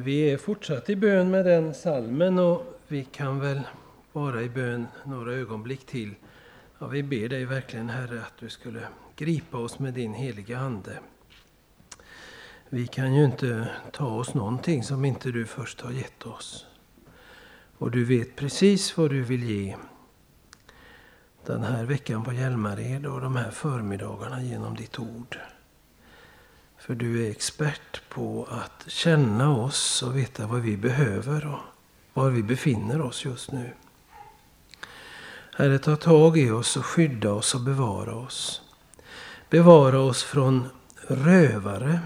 Vi är fortsatt i bön med den salmen och vi kan väl vara i bön några ögonblick till. Ja, vi ber dig verkligen Herre att du skulle gripa oss med din heliga Ande. Vi kan ju inte ta oss någonting som inte du först har gett oss. Och du vet precis vad du vill ge den här veckan på Hjälmared och de här förmiddagarna genom ditt ord. För du är expert på att känna oss och veta vad vi behöver och var vi befinner oss just nu. Herre, ta tag i oss och skydda oss och bevara oss. Bevara oss från rövare.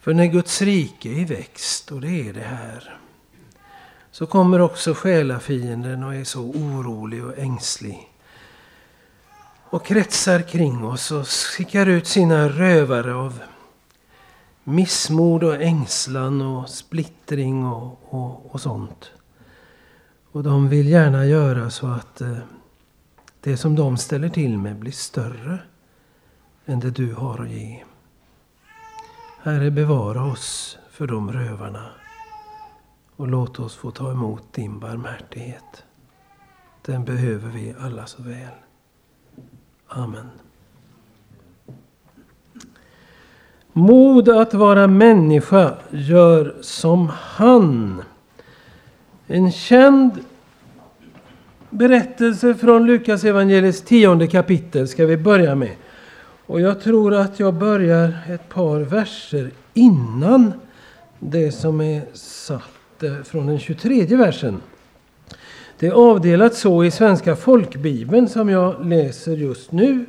För när Guds rike är i växt, och det är det här, så kommer också själafienden och är så orolig och ängslig. Och kretsar kring oss och skickar ut sina rövare av missmod och ängslan och splittring och, och, och sånt. Och de vill gärna göra så att eh, det som de ställer till med blir större än det du har att ge. Herre, bevara oss för de rövarna och låt oss få ta emot din barmhärtighet. Den behöver vi alla så väl. Amen. Mod att vara människa gör som han. En känd berättelse från Lukas evangelis tionde kapitel ska vi börja med. Och jag tror att jag börjar ett par verser innan det som är satt eh, från den 23 versen. Det är avdelat så i Svenska folkbibeln som jag läser just nu.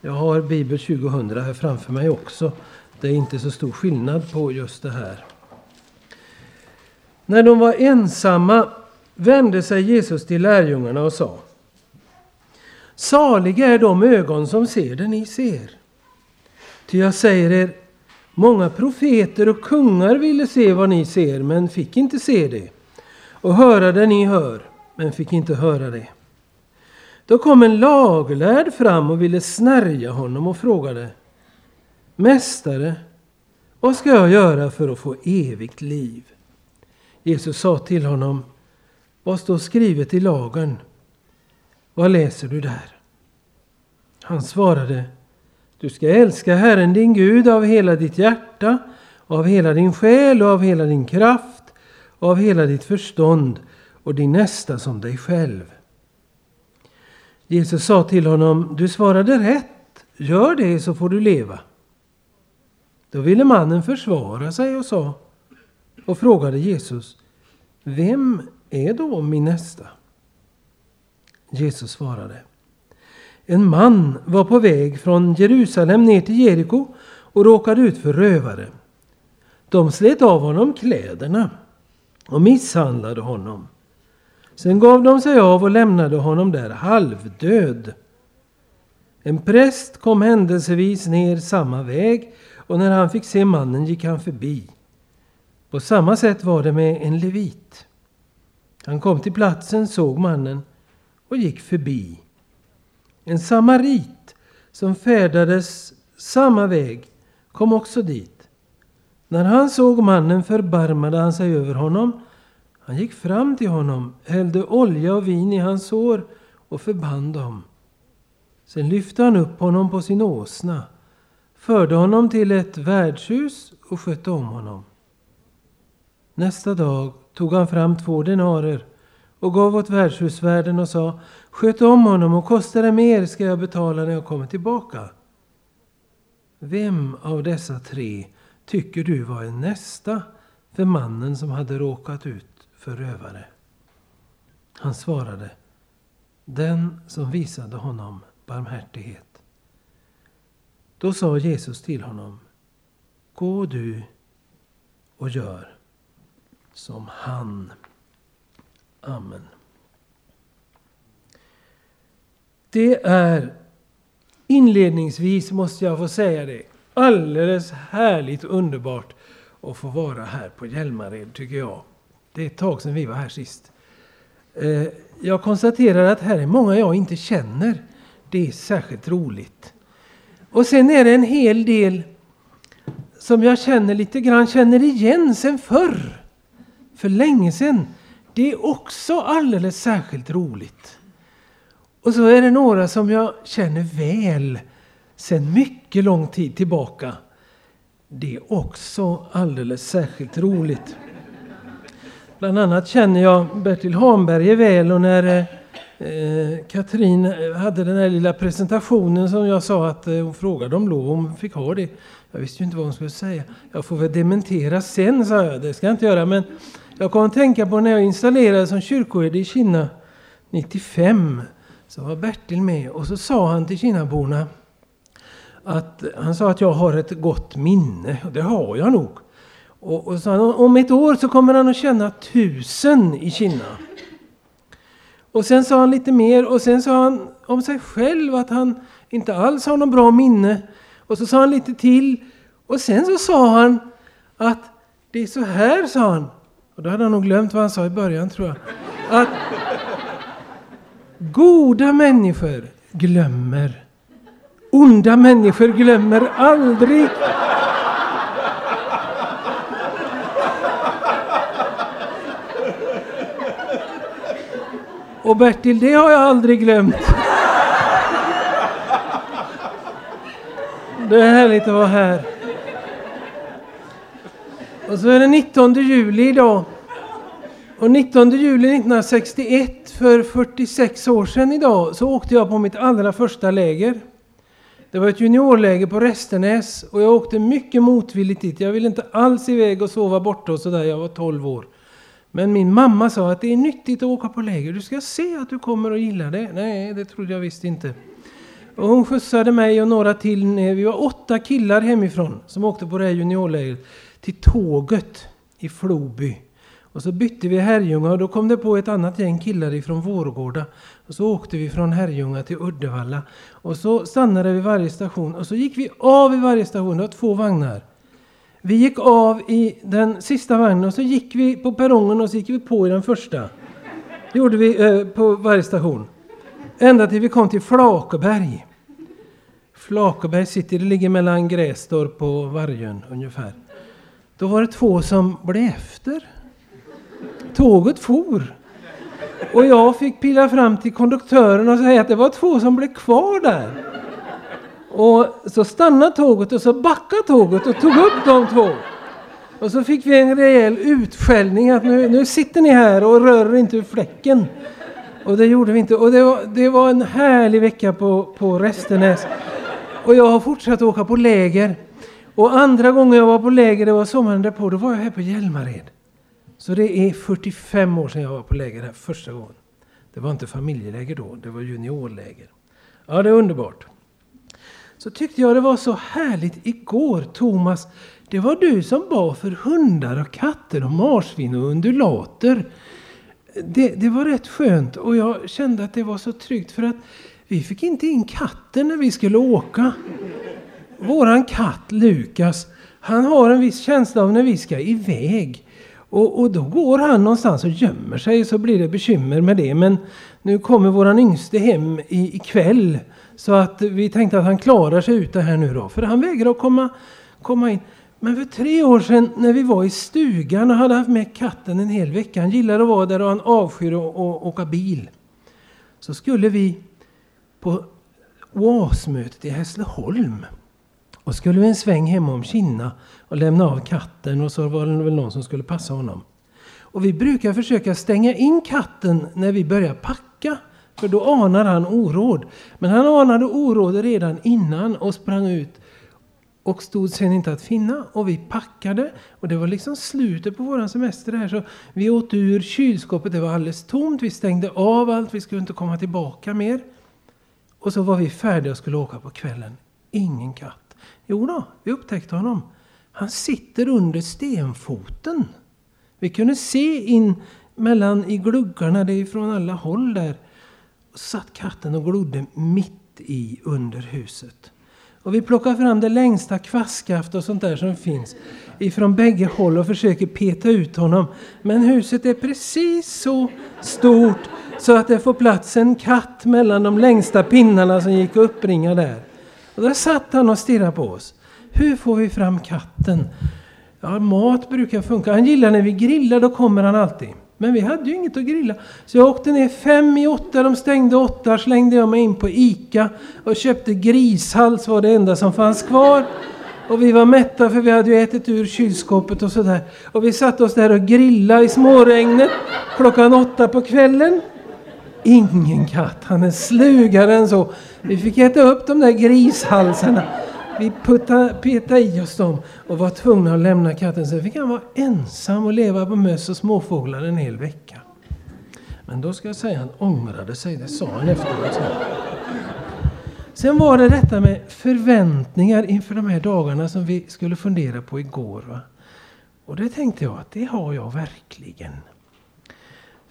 Jag har Bibel 2000 här framför mig också. Det är inte så stor skillnad på just det här. När de var ensamma vände sig Jesus till lärjungarna och sa Saliga är de ögon som ser det ni ser. Ty jag säger er, många profeter och kungar ville se vad ni ser, men fick inte se det, och höra det ni hör, men fick inte höra det. Då kom en laglärd fram och ville snärja honom och frågade Mästare, vad ska jag göra för att få evigt liv? Jesus sa till honom Vad står skrivet i lagen? Vad läser du där? Han svarade Du ska älska Herren din Gud av hela ditt hjärta, av hela din själ och av hela din kraft och av hela ditt förstånd och din nästa som dig själv. Jesus sa till honom Du svarade rätt. Gör det så får du leva. Då ville mannen försvara sig och sa och frågade Jesus Vem är då min nästa? Jesus svarade En man var på väg från Jerusalem ner till Jeriko och råkade ut för rövare. De slet av honom kläderna och misshandlade honom. Sen gav de sig av och lämnade honom där halvdöd. En präst kom händelsevis ner samma väg och när han fick se mannen gick han förbi. På samma sätt var det med en levit. Han kom till platsen, såg mannen och gick förbi. En samarit som färdades samma väg kom också dit. När han såg mannen förbarmade han sig över honom. Han gick fram till honom, hällde olja och vin i hans sår och förband dem. Sen lyfte han upp honom på sin åsna förde honom till ett värdshus och skötte om honom. Nästa dag tog han fram två denarer och gav åt värdshusvärden och sa Sköt om honom och kostar det mer ska jag betala när jag kommer tillbaka. Vem av dessa tre tycker du var en nästa för mannen som hade råkat ut förövare. Han svarade Den som visade honom barmhärtighet. Då sa Jesus till honom Gå du och gör som han. Amen. Det är inledningsvis, måste jag få säga det, alldeles härligt och underbart att få vara här på Hjälmared, tycker jag. Det är ett tag sedan vi var här sist. Eh, jag konstaterar att här är många jag inte känner. Det är särskilt roligt. Och sen är det en hel del som jag känner lite grann, känner igen sen förr. För länge sedan. Det är också alldeles särskilt roligt. Och så är det några som jag känner väl sen mycket lång tid tillbaka. Det är också alldeles särskilt roligt. Bland annat känner jag Bertil Hanberger väl och när eh, eh Katrin eh, hade den här lilla presentationen som jag sa att eh, hon frågade om lov hon fick ha det. Jag visste ju inte vad hon skulle säga. Jag får väl dementera sen, sa jag. Det ska jag inte göra. Men jag kom att tänka på när jag installerade som kyrkoherde i Kina 95. Så var Bertil med och så sa han till Kinnaborna att han sa att jag har ett gott minne. Och det har jag nog. Och, och så om ett år så kommer han att tjäna tusen i Kina. Och sen sa han lite mer och sen sa han om sig själv att han inte alls har något bra minne. Och så sa han lite till. Och sen så sa han att det är så här, sa han. Och då hade han nog glömt vad han sa i början tror jag. Att goda människor glömmer. Onda människor glömmer aldrig. Och Bertil, det har jag aldrig glömt. Det är härligt att vara här. Och så är det 19 juli idag. Och 19 juli 1961, för 46 år sedan idag, så åkte jag på mitt allra första läger. Det var ett juniorläger på Restenäs och jag åkte mycket motvilligt dit. Jag ville inte alls iväg och sova borta och sådär. Jag var 12 år. Men min mamma sa att det är nyttigt att åka på läger. Du ska se att du kommer att gilla det. Nej, det trodde jag visst inte. Och hon skjutsade mig och några till ner. Vi var åtta killar hemifrån som åkte på det här juniorlägret till tåget i Floby. Och så bytte vi Herrljunga och då kom det på ett annat gäng killar ifrån Vårgårda. Och så åkte vi från Herrljunga till Uddevalla. Och så stannade vi vid varje station och så gick vi av i varje station. Det var två vagnar. Vi gick av i den sista vagnen och så gick vi på perrongen och så gick vi på i den första. Det gjorde vi eh, på varje station. Ända till vi kom till Flakeberg. Flakeberg city, det ligger mellan Grästorp och Vargön ungefär. Då var det två som blev efter. Tåget for. Och jag fick pilla fram till konduktören och säga att det var två som blev kvar där. Och så stannade tåget och så backade tåget och tog upp de två. Och så fick vi en rejäl utskällning att nu, nu sitter ni här och rör inte ur fläcken. Och det gjorde vi inte. Och det var, det var en härlig vecka på, på Restenäs. Och jag har fortsatt åka på läger. Och andra gången jag var på läger, det var sommaren därpå, då var jag här på Hjälmared. Så det är 45 år sedan jag var på läger här första gången. Det var inte familjeläger då, det var juniorläger. Ja, det är underbart. Så tyckte jag det var så härligt igår, Thomas. Det var du som bad för hundar och katter och marsvin och undulater. Det, det var rätt skönt och jag kände att det var så tryggt för att vi fick inte in katten när vi skulle åka. Våran katt Lukas, han har en viss känsla av när vi ska iväg. Och, och, då går han någonstans och gömmer sig så blir det bekymmer med det. Men nu kommer våran yngste hem i, ikväll. Så att vi tänkte att han klarar sig ute här nu då. För han vägrar att komma, komma in. Men för tre år sedan när vi var i stugan och hade haft med katten en hel vecka. Han gillar att vara där och han avskyr att åka bil. Så skulle vi på OAS-mötet i Hässleholm. Och skulle vi en sväng hemma om Kinna och lämna av katten och så var det väl någon som skulle passa honom. Och vi brukar försöka stänga in katten när vi börjar packa. För då anar han oråd. Men han anade oråd redan innan och sprang ut och stod sen inte att finna. Och vi packade och det var liksom slutet på vår semester här. Så vi åt ur kylskåpet, det var alldeles tomt. Vi stängde av allt, vi skulle inte komma tillbaka mer. Och så var vi färdiga och skulle åka på kvällen. Ingen katt. Jo då, vi upptäckte honom. Han sitter under stenfoten. Vi kunde se in mellan i gluggarna, det är från alla håll där. Satt katten och glodde mitt i under huset. Och vi plockar fram det längsta kvastskaft och sånt där som finns ifrån bägge håll och försöker peta ut honom. Men huset är precis så stort så att det får plats en katt mellan de längsta pinnarna som gick att uppringa där. Och där satt han och stirrade på oss. hur får vi fram katten? Ja, mat brukar funka. Han gillar när vi grillar, då kommer han alltid. Men vi hade ju inget att grilla. Så jag åkte ner fem i åtta, de stängde åtta, slängde jag mig in på ICA och köpte grishals, var det enda som fanns kvar. Och vi var mätta för vi hade ju ätit ur kylskåpet och sådär. Och vi satte oss där och grillade i småregnet klockan åtta på kvällen. Ingen katt, han är slugare än så. Vi fick äta upp de där grishalsarna. Vi petade i oss dem och var tvungna att lämna katten. Sen fick han vara ensam och leva på möss och småfåglar en hel vecka. Men då ska jag säga att han ångrade sig. Det sa han efteråt. Sen var det detta med förväntningar inför de här dagarna som vi skulle fundera på igår. Va? Och det tänkte jag att det har jag verkligen.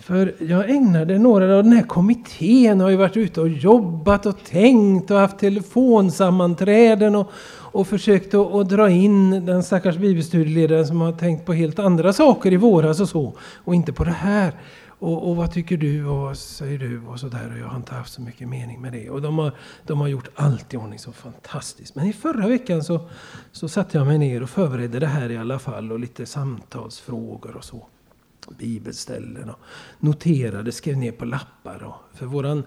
För jag ägnade några av den här kommittén, har ju varit ute och jobbat och tänkt och haft telefonsammanträden och, och försökt att, och dra in den stackars bibelstudieledaren som har tänkt på helt andra saker i våras och så. Och inte på det här. Och, och, vad tycker du och vad säger du och sådär. Och jag har inte haft så mycket mening med det. Och de har, de har gjort allt i ordning så fantastiskt. Men i förra veckan så, så satte jag mig ner och förberedde det här i alla fall. Och lite samtalsfrågor och så bibelställen och noterade, skrev ner på lappar. Och, för våran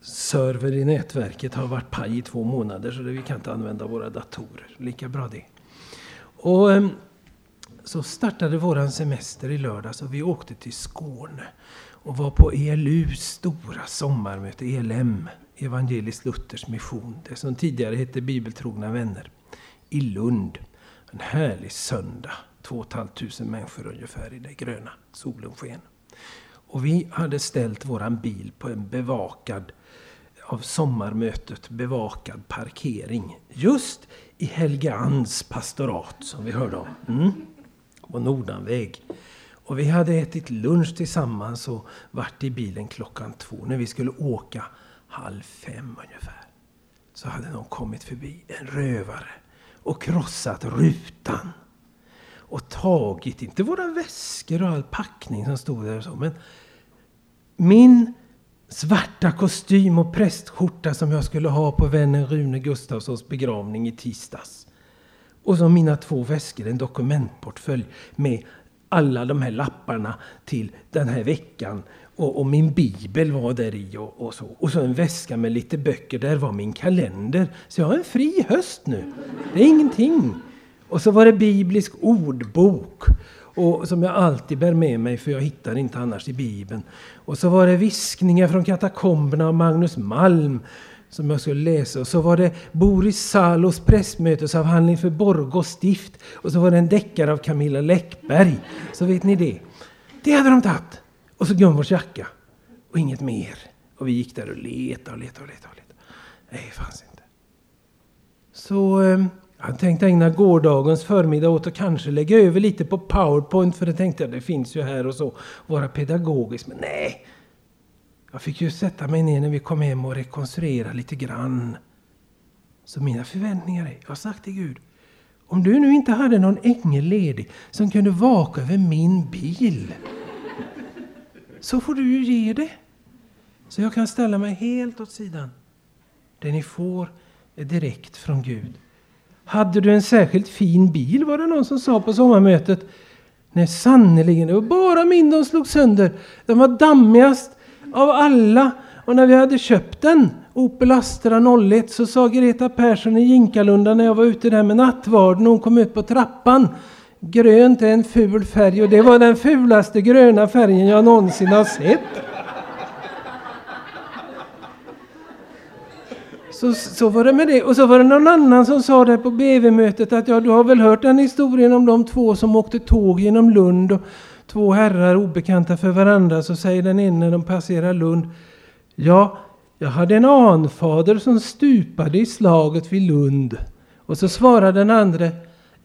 server i nätverket har varit paj i två månader så vi kan inte använda våra datorer. Lika bra det. Och ehm, så startade våran semester i lördags och vi åkte till Skåne och var på ELUs stora sommarmöte, ELM, Evangelisk Luthers mission, det som tidigare hette Bibeltrogna vänner, i Lund. En härlig söndag. 2 500 människor ungefär i det gröna. Solen sken. Och vi hade ställt våran bil på en bevakad, av sommarmötet bevakad parkering. Just i Helgeands pastorat som vi hörde om. Mm. På Nordanväg. Och vi hade ätit lunch tillsammans och varit i bilen klockan två. När vi skulle åka halv fem ungefär. Så hade någon kommit förbi, en rövare, och krossat rutan och tagit, inte våra väskor och all packning som stod där och så, men min svarta kostym och prästskjorta som jag skulle ha på vännen Rune Gustafssons begravning i tisdags. Och så mina två väskor, en dokumentportfölj med alla de här lapparna till den här veckan. Och, och min bibel var där i och, och, så. Och så en väska med lite böcker, där var min kalender. Så jag har en fri höst nu. Det är ingenting. Och så var det biblisk ordbok. Och, som jag alltid bär med mig för jag hittar inte annars i Bibeln. Och så var det viskningar från katakomberna av Magnus Malm som jag skulle läsa. Och så var det Boris Salos pressmötesavhandling för Borgå stift. Och så var det en deckare av Camilla Läckberg. Så vet ni det. Det hade de tagit. Och så Gunvors jacka. Och inget mer. Och vi gick där och letade och letade och letade. Och letade. Nej, det fanns inte. Så... Ehm, jag tänkte ägna gårdagens förmiddag åt att kanske lägga över lite på Powerpoint för det tänkte jag, det finns ju här och så, vara pedagogisk. Men nej! Jag fick ju sätta mig ner när vi kom hem och rekonstruera lite grann. Så mina förväntningar är, jag har sagt till Gud, om du nu inte hade någon ängel ledig som kunde vaka över min bil, så får du ju ge det. Så jag kan ställa mig helt åt sidan. Det ni får är direkt från Gud. Hade du en särskilt fin bil var det någon som sa på sommarmötet. Nej sannerligen, det var bara min de slog sönder. Den var dammigast av alla. Och när vi hade köpt den, Opel Astra 01, så sa Greta Persson i Jinkalunda när jag var ute där med nattvarden, hon kom ut på trappan. Grönt är en ful färg och det var den fulaste gröna färgen jag någonsin har sett. Så, så var det med det. Och så var det någon annan som sa det på BV-mötet att ja, du har väl hört den historien om de två som åkte tåg genom Lund. Och två herrar obekanta för varandra. Så säger den ene när de passerar Lund. Ja, jag hade en anfader som stupade i slaget vid Lund. Och så svarar den andra.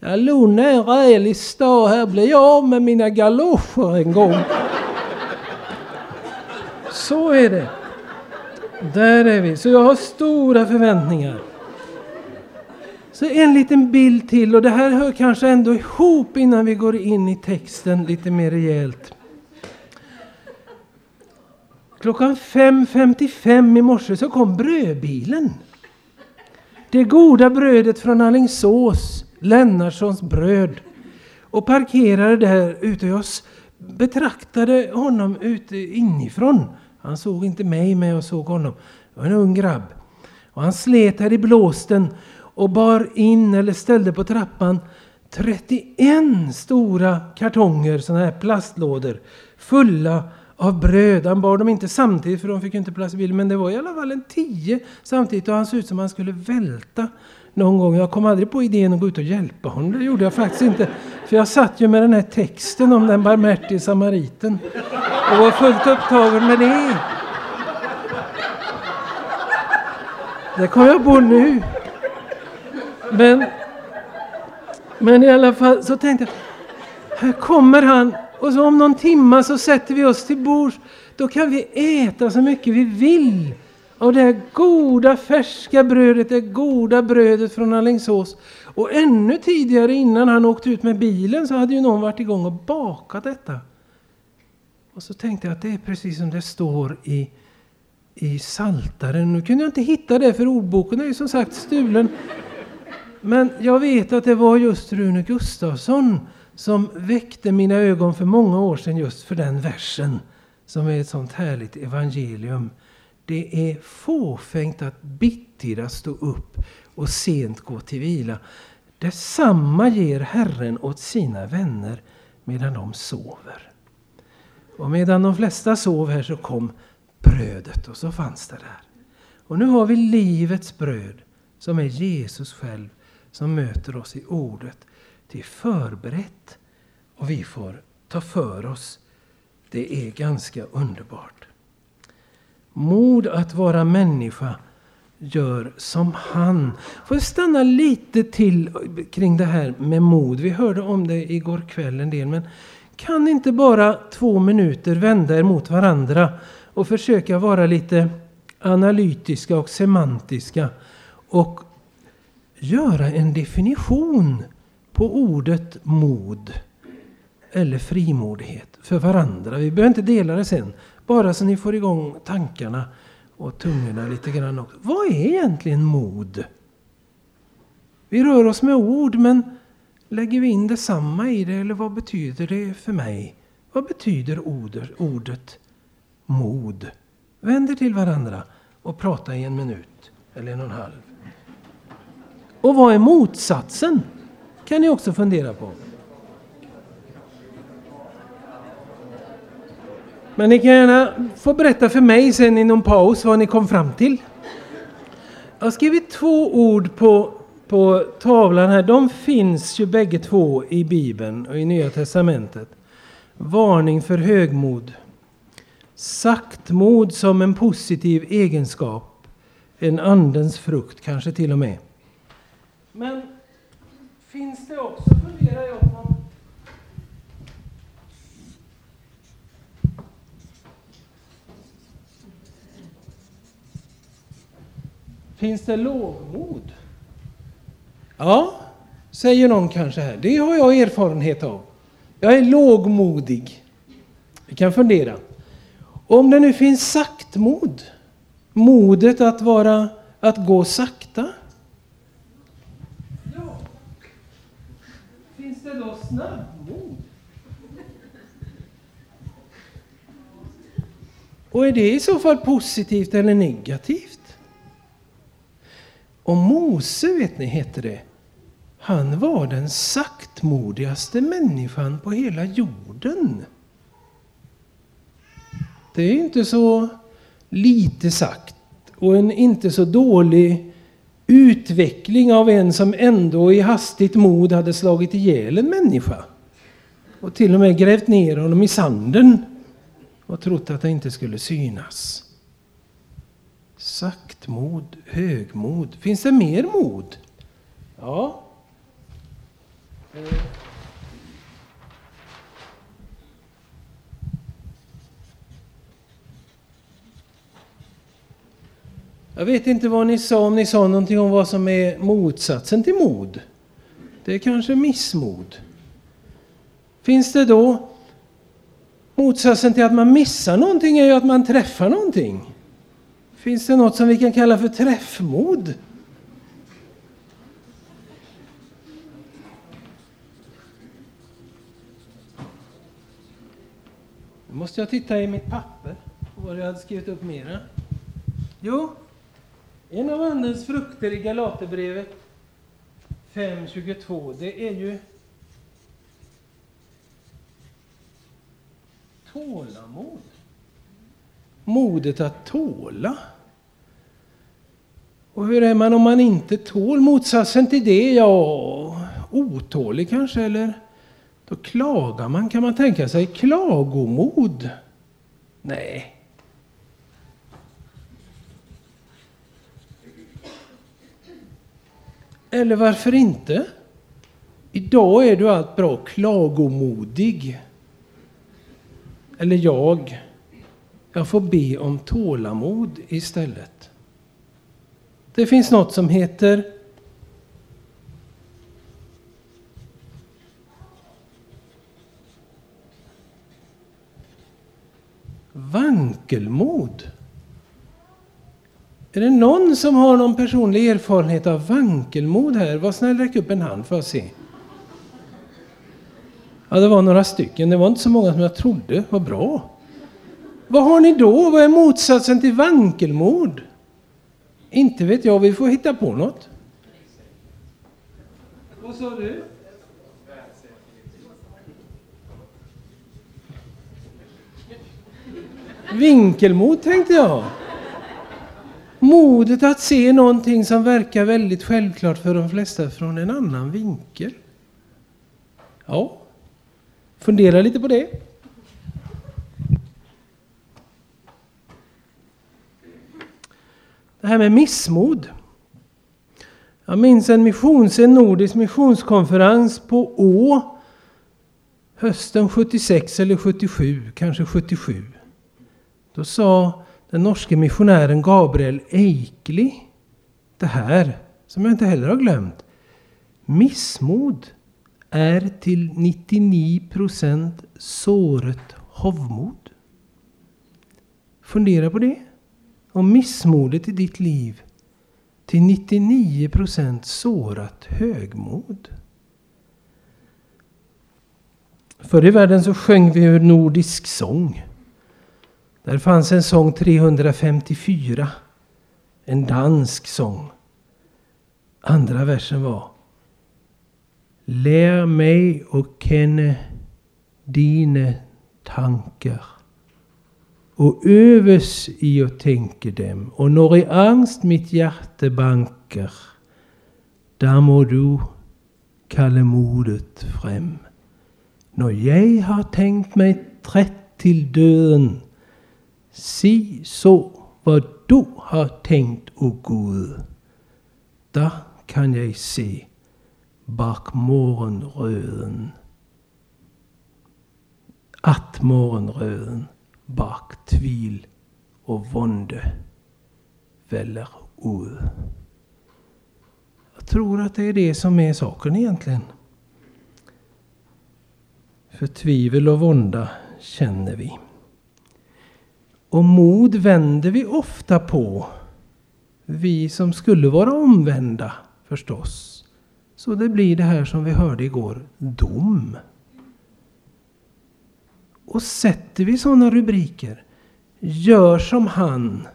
Ja, Lund är en rälig stad. Här blir jag av med mina galoscher en gång. Så är det. Där är vi. Så jag har stora förväntningar. Så en liten bild till och det här hör kanske ändå ihop innan vi går in i texten lite mer rejält. Klockan 5.55 i morse så kom brödbilen. Det goda brödet från Alingsås Lennartssons bröd och parkerade där ute. Jag betraktade honom ute inifrån. Han såg inte mig, men jag såg honom. Det var en ung grabb. Och han slet här i blåsten och bar in eller ställde på trappan 31 stora kartonger, sådana här plastlådor, fulla av bröd. Han bar dem inte samtidigt för de fick inte plats i bilen, men det var i alla fall en tio samtidigt och han såg ut som han skulle välta någon gång. Jag kom aldrig på idén att gå ut och hjälpa honom. Det gjorde jag faktiskt inte. För jag satt ju med den här texten om den barmhärtige samariten och var fullt upptagen med det. Det kom jag på nu. Men, men i alla fall så tänkte jag, här kommer han och så om någon timma så sätter vi oss till bords. Då kan vi äta så mycket vi vill av det här goda färska brödet, det goda brödet från Alingsås. Och ännu tidigare innan han åkte ut med bilen så hade ju någon varit igång och bakat detta. Och så tänkte jag att det är precis som det står i, i Saltaren. Nu kunde jag inte hitta det för ordboken är ju som sagt stulen. Men jag vet att det var just Rune Gustavsson som väckte mina ögon för många år sedan just för den versen som är ett sånt härligt evangelium. Det är fåfängt att bittida stå upp och sent gå till vila. Detsamma ger Herren åt sina vänner medan de sover. Och medan de flesta sov här så kom brödet och så fanns det där. Och nu har vi livets bröd som är Jesus själv som möter oss i ordet. Det är förberett och vi får ta för oss. Det är ganska underbart. Mod att vara människa gör som han. Får jag stanna lite till kring det här med mod. Vi hörde om det igår kväll en del. Men kan inte bara två minuter vända er mot varandra och försöka vara lite analytiska och semantiska och göra en definition på ordet mod eller frimodighet för varandra. Vi behöver inte dela det sen. Bara så ni får igång tankarna och tungorna lite grann också. Vad är egentligen mod? Vi rör oss med ord, men lägger vi in detsamma i det? Eller vad betyder det för mig? Vad betyder ordet, ordet mod? Vänd er till varandra och prata i en minut eller en och en halv. Och vad är motsatsen? kan ni också fundera på. Men ni kan gärna få berätta för mig sen i någon paus vad ni kom fram till. Jag har skrivit två ord på, på tavlan här. De finns ju bägge två i Bibeln och i Nya Testamentet. Varning för högmod. Saktmod som en positiv egenskap. En andens frukt kanske till och med. Men finns det också, funderar jag Finns det lågmod? Ja, säger någon kanske här. Det har jag erfarenhet av. Jag är lågmodig. Vi kan fundera. Om det nu finns saktmod, modet att, vara, att gå sakta. Ja. Finns det då snabbmod? Och är det i så fall positivt eller negativt? Och Mose, vet ni, hette det. Han var den saktmodigaste människan på hela jorden. Det är inte så lite sagt och en inte så dålig utveckling av en som ändå i hastigt mod hade slagit ihjäl en människa. Och till och med grävt ner honom i sanden och trott att det inte skulle synas. Saktmod, högmod. Finns det mer mod? Ja. Jag vet inte vad ni sa, om ni sa någonting om vad som är motsatsen till mod. Det är kanske missmod. Finns det då motsatsen till att man missar någonting är ju att man träffar någonting. Finns det något som vi kan kalla för träffmod? Nu måste jag titta i mitt papper vad jag hade skrivit upp mera. Jo, en av Andens frukter i Galaterbrevet 5.22, det är ju tålamod. Modet att tåla. Och hur är man om man inte tål? Motsatsen till det, ja, otålig kanske, eller då klagar man. Kan man tänka sig klagomod? Nej. Eller varför inte? Idag är du allt bra klagomodig. Eller jag. Jag får be om tålamod istället. Det finns något som heter vankelmod. Är det någon som har någon personlig erfarenhet av vankelmod här? Var snäll räck upp en hand för att se. Ja, det var några stycken. Det var inte så många som jag trodde. Vad bra. Vad har ni då? Vad är motsatsen till vankelmod? Inte vet jag. Vi får hitta på något. Vad sa du? Vinkelmod tänkte jag. Modet att se någonting som verkar väldigt självklart för de flesta från en annan vinkel. Ja, fundera lite på det. Det här med missmod. Jag minns en, missions, en nordisk missionskonferens på Å hösten 76 eller 77, kanske 77. Då sa den norske missionären Gabriel Eikli det här, som jag inte heller har glömt. Missmod är till 99 procent såret hovmod. Fundera på det. Om missmodet i ditt liv till 99 procent sårat högmod. Förr i världen så sjöng vi ur nordisk sång. Där fanns en sång 354. En dansk sång. Andra versen var Lär mig och känna dina tankar och övers i att tänka dem och när i angst mitt hjärta bankar där må du kalla modet fram. När jag har tänkt mig trätt till döden Si så vad du har tänkt, o Gud. Där kan jag se bak morgonröden. Att morgonröden bak tvil och vonde väller ut. Jag tror att det är det som är saken egentligen. För tvivel och vånda känner vi. Och mod vänder vi ofta på. Vi som skulle vara omvända förstås. Så det blir det här som vi hörde igår, dom. Och sätter vi sådana rubriker, gör som han,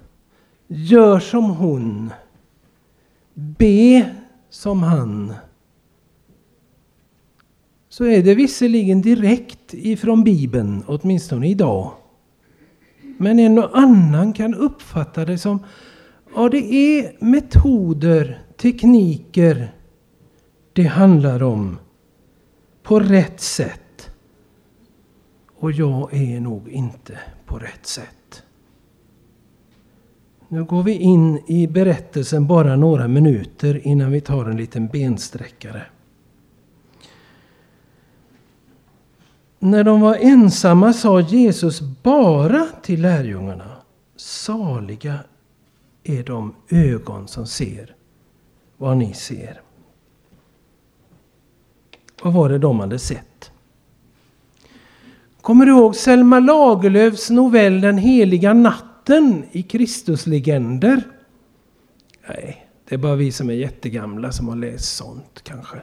gör som hon, be som han. Så är det visserligen direkt ifrån Bibeln, åtminstone idag. Men en och annan kan uppfatta det som ja, det är metoder, tekniker det handlar om på rätt sätt. Och jag är nog inte på rätt sätt. Nu går vi in i berättelsen bara några minuter innan vi tar en liten bensträckare. När de var ensamma sa Jesus bara till lärjungarna Saliga är de ögon som ser vad ni ser. Vad var det de hade sett? Kommer du ihåg Selma Lagerlöfs novell Den heliga natten i Kristuslegender? Nej, det är bara vi som är jättegamla som har läst sånt kanske.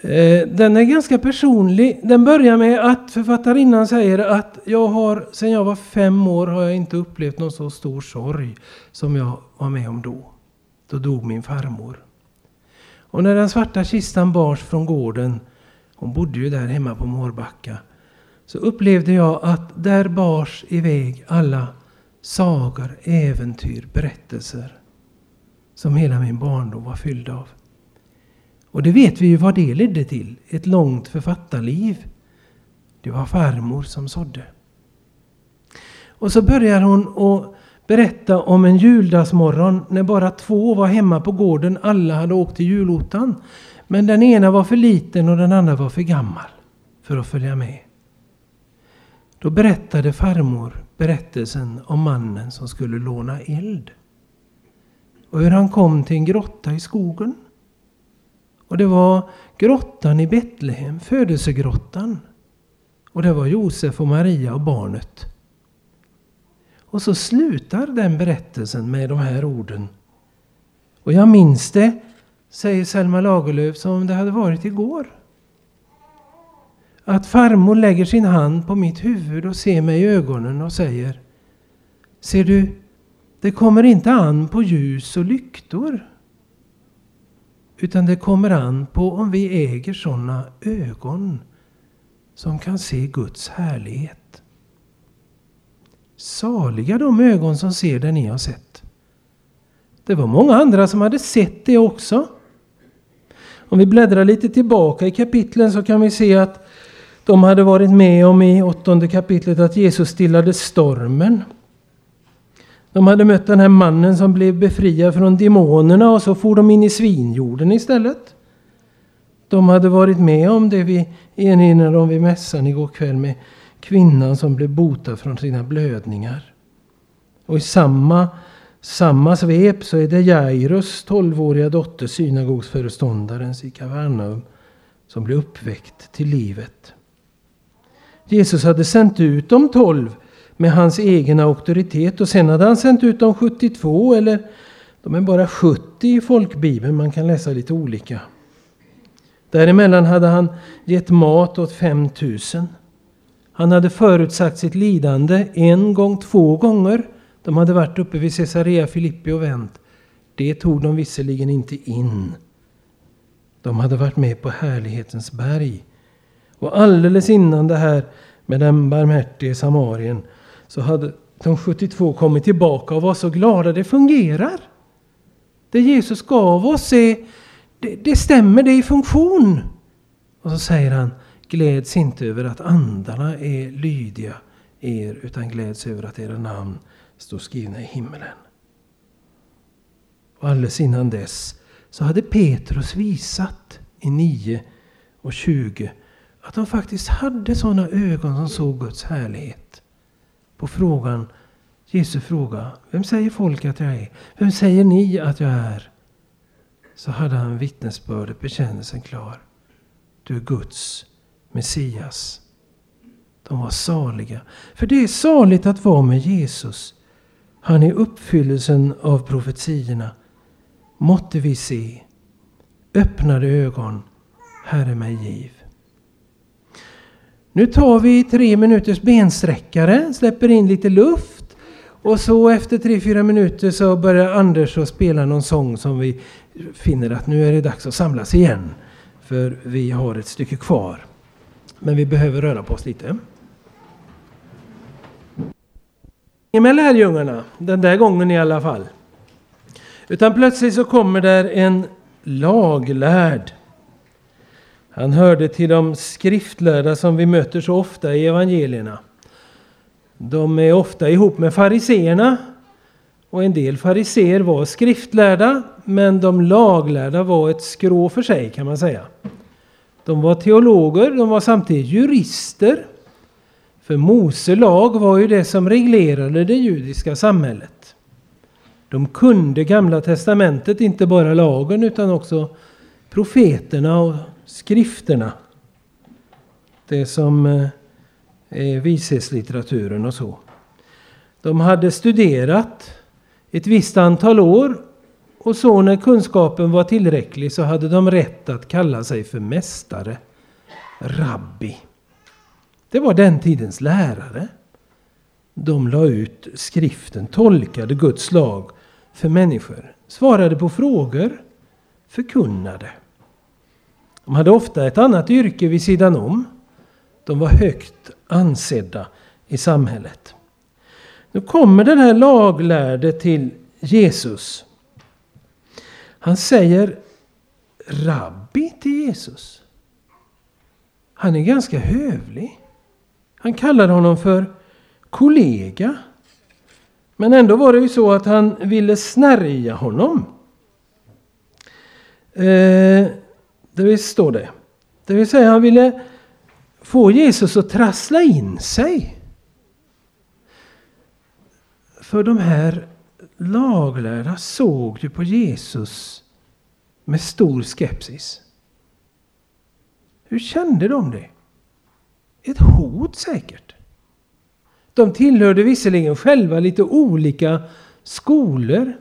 Eh, den är ganska personlig. Den börjar med att författarinnan säger att jag har, sedan jag var fem år har jag inte upplevt någon så stor sorg som jag var med om då. Då dog min farmor. Och när den svarta kistan bars från gården, hon bodde ju där hemma på Mårbacka, så upplevde jag att där bars iväg alla sagor, äventyr, berättelser som hela min barndom var fylld av. Och det vet vi ju vad det ledde till. Ett långt författarliv. Det var farmor som sådde. Och så börjar hon att berätta om en juldagsmorgon när bara två var hemma på gården. Alla hade åkt till julottan. Men den ena var för liten och den andra var för gammal för att följa med. Då berättade farmor berättelsen om mannen som skulle låna eld. Och hur han kom till en grotta i skogen. Och det var grottan i Betlehem, födelsegrottan. Och det var Josef och Maria och barnet. Och så slutar den berättelsen med de här orden. Och jag minns det, säger Selma Lagerlöf, som om det hade varit igår. Att farmor lägger sin hand på mitt huvud och ser mig i ögonen och säger Ser du, det kommer inte an på ljus och lyktor. Utan det kommer an på om vi äger sådana ögon som kan se Guds härlighet. Saliga de ögon som ser det ni har sett. Det var många andra som hade sett det också. Om vi bläddrar lite tillbaka i kapitlen så kan vi se att de hade varit med om i åttonde kapitlet att Jesus stillade stormen. De hade mött den här mannen som blev befriad från demonerna och så for de in i svinjorden istället. De hade varit med om det vi erinrade om vid mässan igår kväll med kvinnan som blev botad från sina blödningar. Och i samma, samma svep så är det Jairus tolvåriga dotter, synagogsföreståndarens i Kavarnaum, som blir uppväckt till livet. Jesus hade sänt ut de tolv med hans egen auktoritet. Och sen hade han sänt ut de 72 eller de är bara 70 i folkbibeln. Man kan läsa lite olika. Däremellan hade han gett mat åt 5000. Han hade förutsagt sitt lidande en gång, två gånger. De hade varit uppe vid Caesarea Filippi och vänt. Det tog de visserligen inte in. De hade varit med på härlighetens berg. Och alldeles innan det här med den barmhärtige samarien så hade de 72 kommit tillbaka och var så glada. Det fungerar. Det Jesus gav oss är, det, det stämmer, det är i funktion. Och så säger han, gläds inte över att andarna är lydiga er, utan gläds över att era namn står skrivna i himmelen. Och alldeles innan dess så hade Petrus visat i 9 och 20 att de faktiskt hade sådana ögon som såg Guds härlighet på frågan, Jesu fråga, vem säger folk att jag är? Vem säger ni att jag är? Så hade han vittnesbördet, bekännelsen klar. Du är Guds Messias. De var saliga. För det är saligt att vara med Jesus. Han är uppfyllelsen av profetierna. Måtte vi se. Öppnade ögon. Herre mig giv. Nu tar vi tre minuters bensträckare, släpper in lite luft. Och så efter tre, fyra minuter så börjar Anders att spela någon sång som vi finner att nu är det dags att samlas igen. För vi har ett stycke kvar. Men vi behöver röra på oss lite. Med lärjungarna, den där gången i alla fall. Utan plötsligt så kommer där en laglärd han hörde till de skriftlärda som vi möter så ofta i evangelierna. De är ofta ihop med fariseerna. Och en del fariseer var skriftlärda, men de laglärda var ett skrå för sig kan man säga. De var teologer, de var samtidigt jurister. För Mose lag var ju det som reglerade det judiska samhället. De kunde Gamla Testamentet, inte bara lagen utan också profeterna och skrifterna. Det som eh, är vishetslitteraturen och så. De hade studerat ett visst antal år Och så när kunskapen var tillräcklig så hade de rätt att kalla sig för mästare, rabbi. Det var den tidens lärare. De la ut skriften, tolkade Guds lag för människor, svarade på frågor, förkunnade. De hade ofta ett annat yrke vid sidan om. De var högt ansedda i samhället. Nu kommer den här laglärde till Jesus. Han säger rabbi till Jesus. Han är ganska hövlig. Han kallade honom för kollega. Men ändå var det ju så att han ville snärja honom. Eh, det står det. Det vill säga han ville få Jesus att trassla in sig. För de här laglärda såg ju på Jesus med stor skepsis. Hur kände de det? Ett hot säkert. De tillhörde visserligen själva lite olika skolor.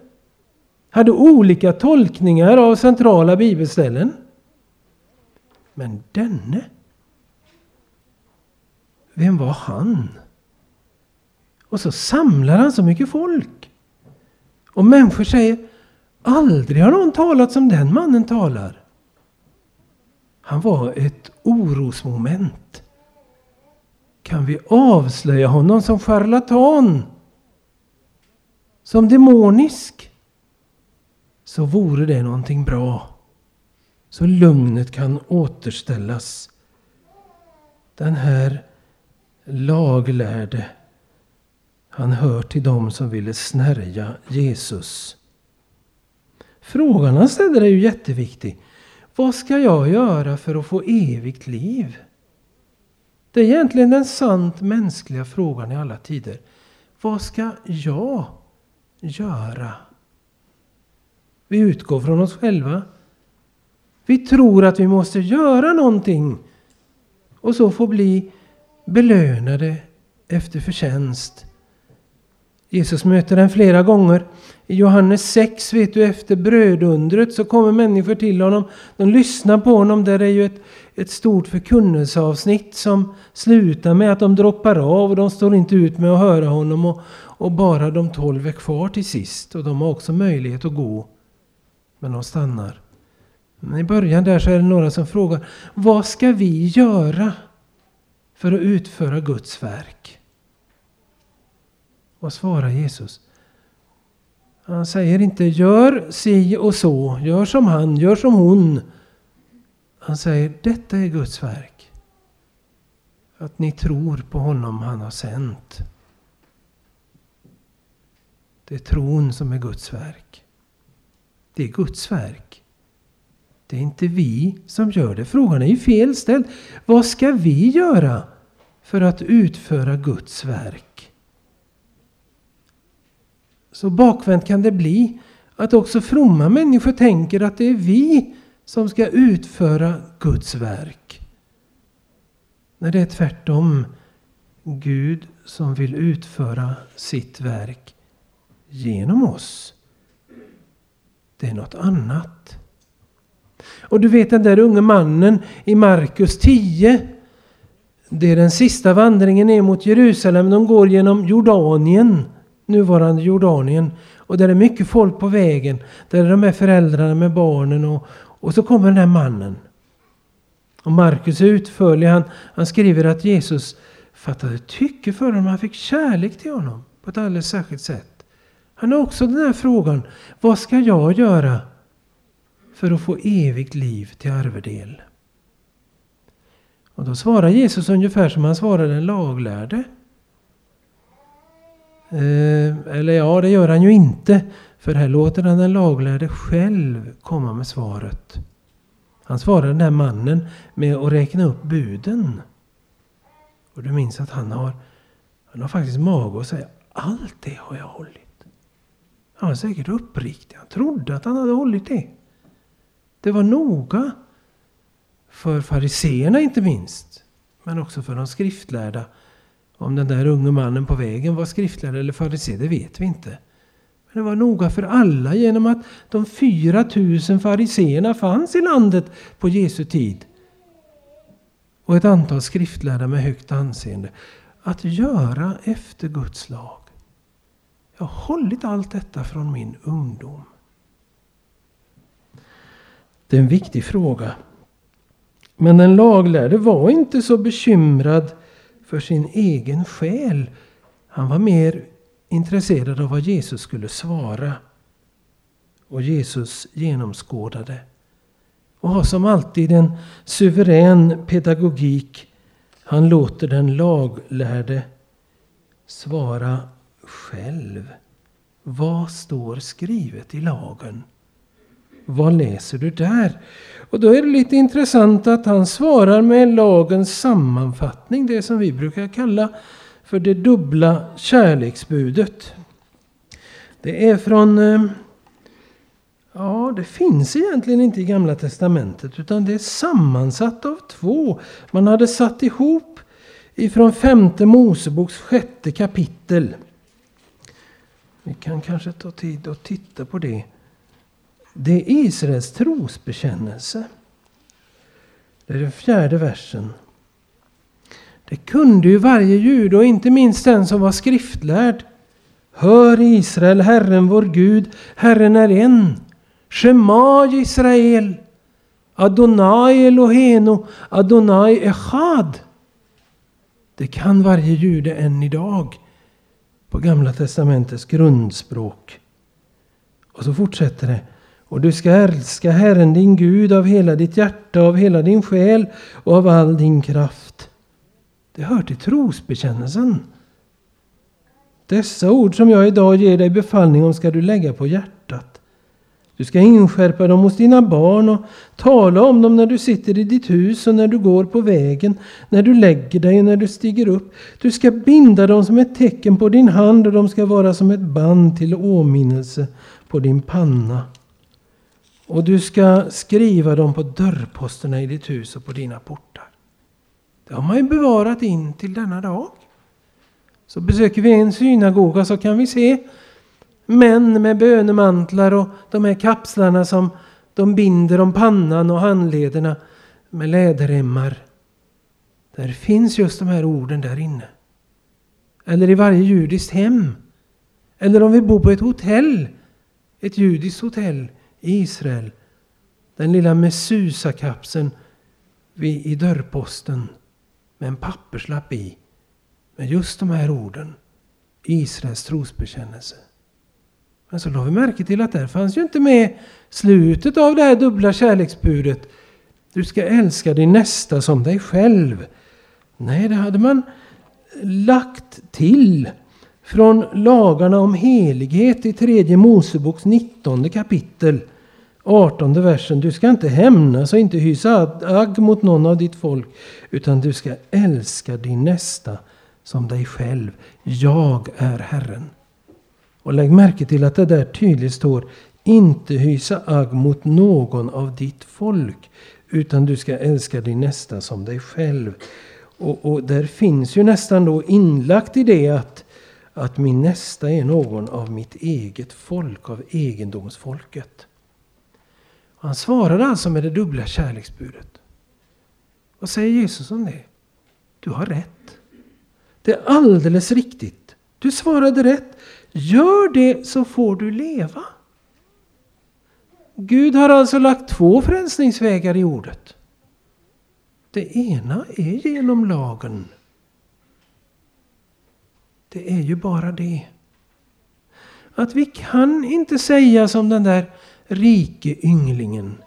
Hade olika tolkningar av centrala bibelställen. Men denne, vem var han? Och så samlar han så mycket folk. Och människor säger, aldrig har någon talat som den mannen talar. Han var ett orosmoment. Kan vi avslöja honom som charlatan? Som demonisk? Så vore det någonting bra. Så lugnet kan återställas. Den här laglärde, han hör till dem som ville snärja Jesus. Frågan han ställer är ju jätteviktig. Vad ska jag göra för att få evigt liv? Det är egentligen den sant mänskliga frågan i alla tider. Vad ska jag göra? Vi utgår från oss själva. Vi tror att vi måste göra någonting och så få bli belönade efter förtjänst. Jesus möter den flera gånger. I Johannes 6 vet du efter brödundret så kommer människor till honom. De lyssnar på honom. Där är ju ett, ett stort förkunnelseavsnitt som slutar med att de droppar av och de står inte ut med att höra honom. Och, och bara de tolv är kvar till sist. Och de har också möjlighet att gå. Men de stannar. Men I början där så är det några som frågar Vad ska vi göra för att utföra Guds verk? Vad svarar Jesus? Han säger inte gör si och så, gör som han, gör som hon. Han säger detta är Guds verk. Att ni tror på honom han har sänt. Det är tron som är Guds verk. Det är Guds verk. Det är inte vi som gör det. Frågan är ju felställd. Vad ska vi göra för att utföra Guds verk? Så bakvänt kan det bli att också fromma människor tänker att det är vi som ska utföra Guds verk. När det är tvärtom Gud som vill utföra sitt verk genom oss. Det är något annat. Och du vet den där unge mannen i Markus 10. Det är den sista vandringen ner mot Jerusalem. De går genom Jordanien, nuvarande Jordanien. Och där är mycket folk på vägen. Där är de här föräldrarna med barnen. Och, och så kommer den här mannen. Och Markus är utförlig. Han, han skriver att Jesus fattade tycke för honom. Han fick kärlek till honom på ett alldeles särskilt sätt. Han har också den här frågan. Vad ska jag göra för att få evigt liv till arvedel? Och då svarar Jesus ungefär som han svarade den laglärde. Eh, eller ja, det gör han ju inte. För här låter han den laglärde själv komma med svaret. Han svarar den här mannen med att räkna upp buden. Och du minns att han har, han har faktiskt mage att säga allt det har jag hållit. Han var säkert uppriktig. Han trodde att han hade hållit det. Det var noga. För fariseerna inte minst. Men också för de skriftlärda. Om den där unge mannen på vägen var skriftlärd eller farisé, det vet vi inte. Det var noga för alla genom att de 4000 fariseerna fanns i landet på Jesu tid. Och ett antal skriftlärda med högt anseende. Att göra efter Guds lag. Jag har hållit allt detta från min ungdom. Det är en viktig fråga. Men den laglärde var inte så bekymrad för sin egen själ. Han var mer intresserad av vad Jesus skulle svara. Och Jesus genomskådade. Och har som alltid en suverän pedagogik. Han låter den laglärde svara själv. Vad står skrivet i lagen? Vad läser du där? Och då är det lite intressant att han svarar med lagens sammanfattning, det som vi brukar kalla för det dubbla kärleksbudet. Det är från... Eh, ja, det finns egentligen inte i Gamla Testamentet utan det är sammansatt av två. Man hade satt ihop ifrån femte Moseboks sjätte kapitel. Vi kan kanske ta tid att titta på det. Det är Israels trosbekännelse. Det är den fjärde versen. Det kunde ju varje jude och inte minst den som var skriftlärd. Hör Israel, Herren vår Gud, Herren är en. Shema Israel. Adonai Eloheno, Adonai Echad. Det kan varje jude än idag på Gamla Testamentets grundspråk. Och så fortsätter det. Och du ska älska Herren din Gud av hela ditt hjärta, av hela din själ och av all din kraft. Det hör till trosbekännelsen. Dessa ord som jag idag ger dig befallning om ska du lägga på hjärtat. Du ska inskärpa dem hos dina barn och tala om dem när du sitter i ditt hus och när du går på vägen, när du lägger dig och när du stiger upp. Du ska binda dem som ett tecken på din hand och de ska vara som ett band till åminnelse på din panna. Och du ska skriva dem på dörrposterna i ditt hus och på dina portar. Det har man ju bevarat in till denna dag. Så besöker vi en synagoga så kan vi se män med bönemantlar och de här kapslarna som de binder om pannan och handlederna med läderremmar. Där finns just de här orden där inne. Eller i varje judiskt hem. Eller om vi bor på ett hotell. Ett judiskt hotell i Israel. Den lilla Mesusa-kapseln i dörrposten med en papperslapp i. Med just de här orden. Israels trosbekännelse. Men så la vi märke till att där fanns ju inte med slutet av det här dubbla kärleksbudet. Du ska älska din nästa som dig själv. Nej, det hade man lagt till från lagarna om helighet i tredje Moseboks 19 kapitel. 18 versen. Du ska inte hämnas och inte hysa agg mot någon av ditt folk. Utan du ska älska din nästa som dig själv. Jag är Herren. Och lägg märke till att det där tydligt står inte hysa agg mot någon av ditt folk. Utan du ska älska din nästa som dig själv. Och, och där finns ju nästan då inlagt i det att, att min nästa är någon av mitt eget folk, av egendomsfolket. Han svarade alltså med det dubbla kärleksbudet. Vad säger Jesus om det? Du har rätt. Det är alldeles riktigt. Du svarade rätt. Gör det så får du leva. Gud har alltså lagt två frälsningsvägar i ordet. Det ena är genom lagen. Det är ju bara det. Att vi kan inte säga som den där rike ynglingen.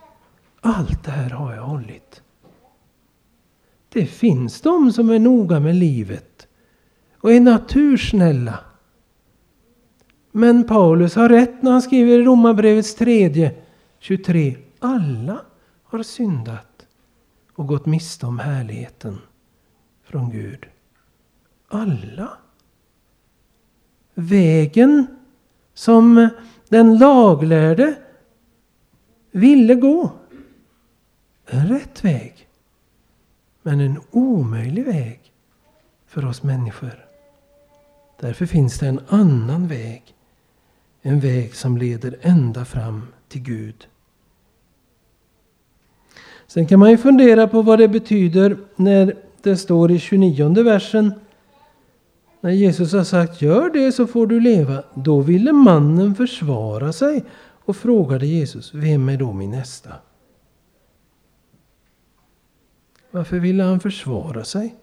Allt det här har jag hållit. Det finns de som är noga med livet och är natursnälla. Men Paulus har rätt när han skriver i Romarbrevets tredje 23. Alla har syndat och gått miste om härligheten från Gud. Alla. Vägen som den laglärde ville gå. En rätt väg. Men en omöjlig väg för oss människor. Därför finns det en annan väg. En väg som leder ända fram till Gud. Sen kan man ju fundera på vad det betyder när det står i 29 versen. När Jesus har sagt gör det så får du leva. Då ville mannen försvara sig och frågade Jesus, vem är då min nästa? Varför ville han försvara sig?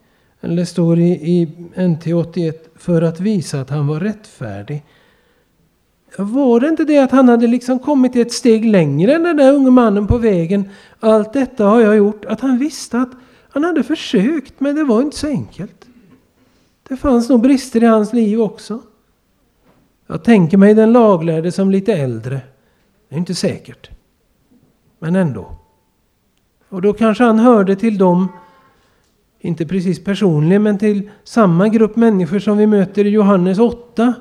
Eller det står i, i NT 81, för att visa att han var rättfärdig. Var det inte det att han hade liksom kommit ett steg längre än den där unge mannen på vägen? Allt detta har jag gjort. Att han visste att han hade försökt men det var inte så enkelt. Det fanns nog brister i hans liv också. Jag tänker mig den laglärde som lite äldre. Det är inte säkert. Men ändå. Och då kanske han hörde till dem, inte precis personligen, men till samma grupp människor som vi möter i Johannes 8.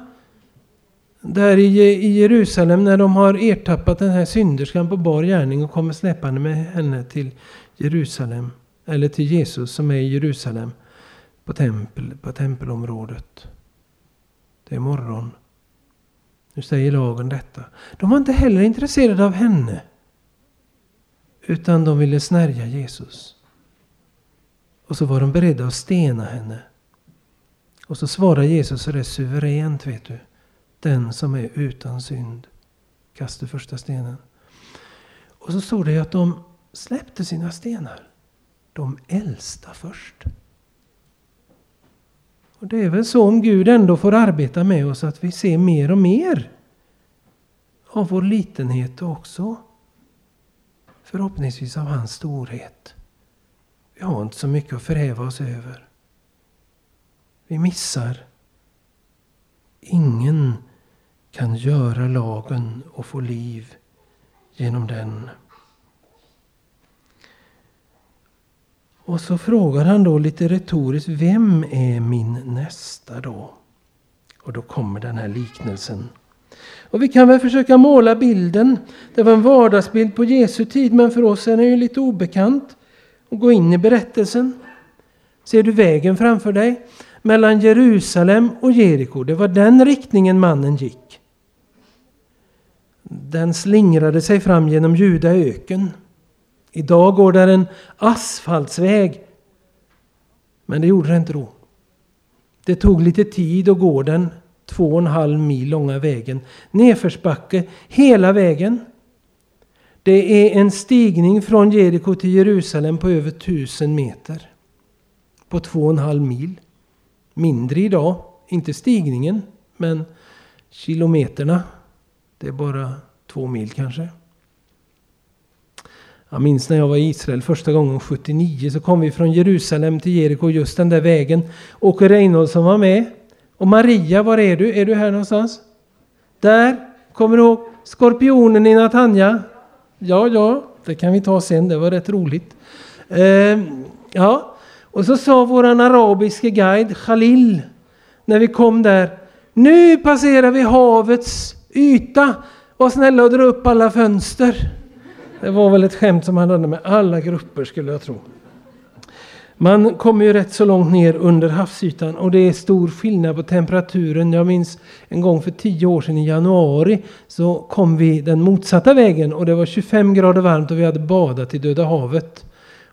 Där i Jerusalem när de har ertappat den här synderskan på bar gärning och kommer släpande med henne till Jerusalem. Eller till Jesus som är i Jerusalem. På, tempel, på tempelområdet. Det är morgon. Nu säger lagen detta. De var inte heller intresserade av henne. Utan de ville snärja Jesus. Och så var de beredda att stena henne. Och så svarar Jesus så det suveränt, vet du. Den som är utan synd kastar första stenen. Och så står det att de släppte sina stenar. De äldsta först. Och Det är väl så om Gud ändå får arbeta med oss att vi ser mer och mer av vår litenhet och också förhoppningsvis av hans storhet. Vi har inte så mycket att förhäva oss över. Vi missar. Ingen kan göra lagen och få liv genom den. Och så frågar han då lite retoriskt, vem är min nästa då? Och då kommer den här liknelsen. Och vi kan väl försöka måla bilden. Det var en vardagsbild på Jesu tid, men för oss är den ju lite obekant. Och gå in i berättelsen. Ser du vägen framför dig? Mellan Jerusalem och Jeriko. Det var den riktningen mannen gick. Den slingrade sig fram genom Juda öken. Idag går där en asfaltsväg. Men det gjorde det inte då. Det tog lite tid att gå den två och en halv mil långa vägen. Nedförsbacke hela vägen. Det är en stigning från Jeriko till Jerusalem på över tusen meter. På två och en halv mil. Mindre idag. Inte stigningen, men kilometerna. Det är bara två mil kanske. Jag minns när jag var i Israel första gången 79 så kom vi från Jerusalem till Jeriko just den där vägen. Åke Reinholdsson var med. Och Maria, var är du? Är du här någonstans? Där, kommer du ihåg skorpionen i Natanja? Ja, ja, det kan vi ta sen, det var rätt roligt. Eh, ja, och så sa våran arabiske guide Khalil när vi kom där. Nu passerar vi havets yta. Var snälla och dra upp alla fönster. Det var väl ett skämt som han hade med alla grupper skulle jag tro. Man kommer ju rätt så långt ner under havsytan och det är stor skillnad på temperaturen. Jag minns en gång för tio år sedan i januari så kom vi den motsatta vägen och det var 25 grader varmt och vi hade badat i Döda havet.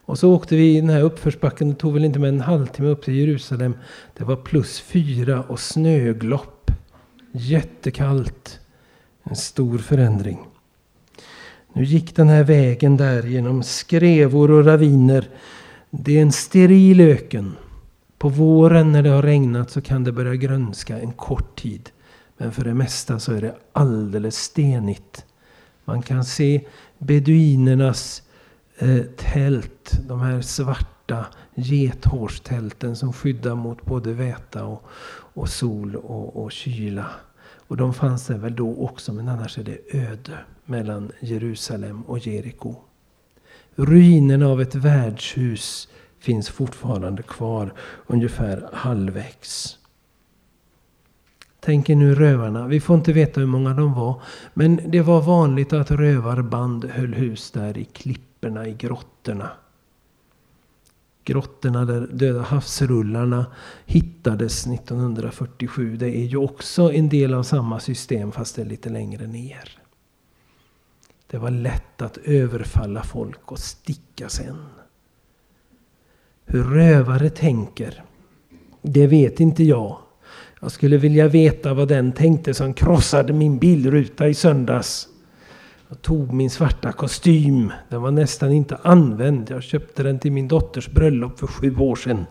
Och så åkte vi den här uppförsbacken, det tog väl inte mer än en halvtimme upp till Jerusalem. Det var plus fyra och snöglopp. Jättekallt. En stor förändring. Nu gick den här vägen där genom skrevor och raviner det är en steril öken. På våren när det har regnat så kan det börja grönska en kort tid. Men för det mesta så är det alldeles stenigt. Man kan se beduinernas eh, tält, de här svarta gethårstälten som skyddar mot både väta och, och sol och, och kyla. Och de fanns där väl då också, men annars är det öde mellan Jerusalem och Jeriko. Ruinerna av ett värdshus finns fortfarande kvar ungefär halvvägs. Tänk er nu rövarna. Vi får inte veta hur många de var. Men det var vanligt att rövarband höll hus där i klipporna, i grottorna grottorna där Döda havsrullarna hittades 1947. Det är ju också en del av samma system fast det är lite längre ner. Det var lätt att överfalla folk och sticka sen. Hur rövare tänker, det vet inte jag. Jag skulle vilja veta vad den tänkte som krossade min bilruta i söndags. Jag tog min svarta kostym. Den var nästan inte använd. Jag köpte den till min dotters bröllop för sju år sedan.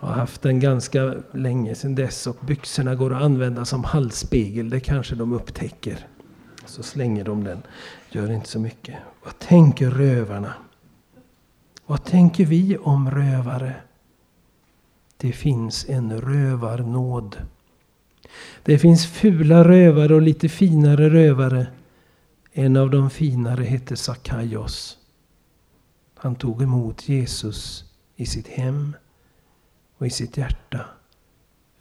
Jag har haft den ganska länge sedan dess och byxorna går att använda som halsspegel. Det kanske de upptäcker. Så slänger de den. Gör inte så mycket. Vad tänker rövarna? Vad tänker vi om rövare? Det finns en rövarnåd. Det finns fula rövare och lite finare rövare. En av de finare hette Sakaios. Han tog emot Jesus i sitt hem och i sitt hjärta.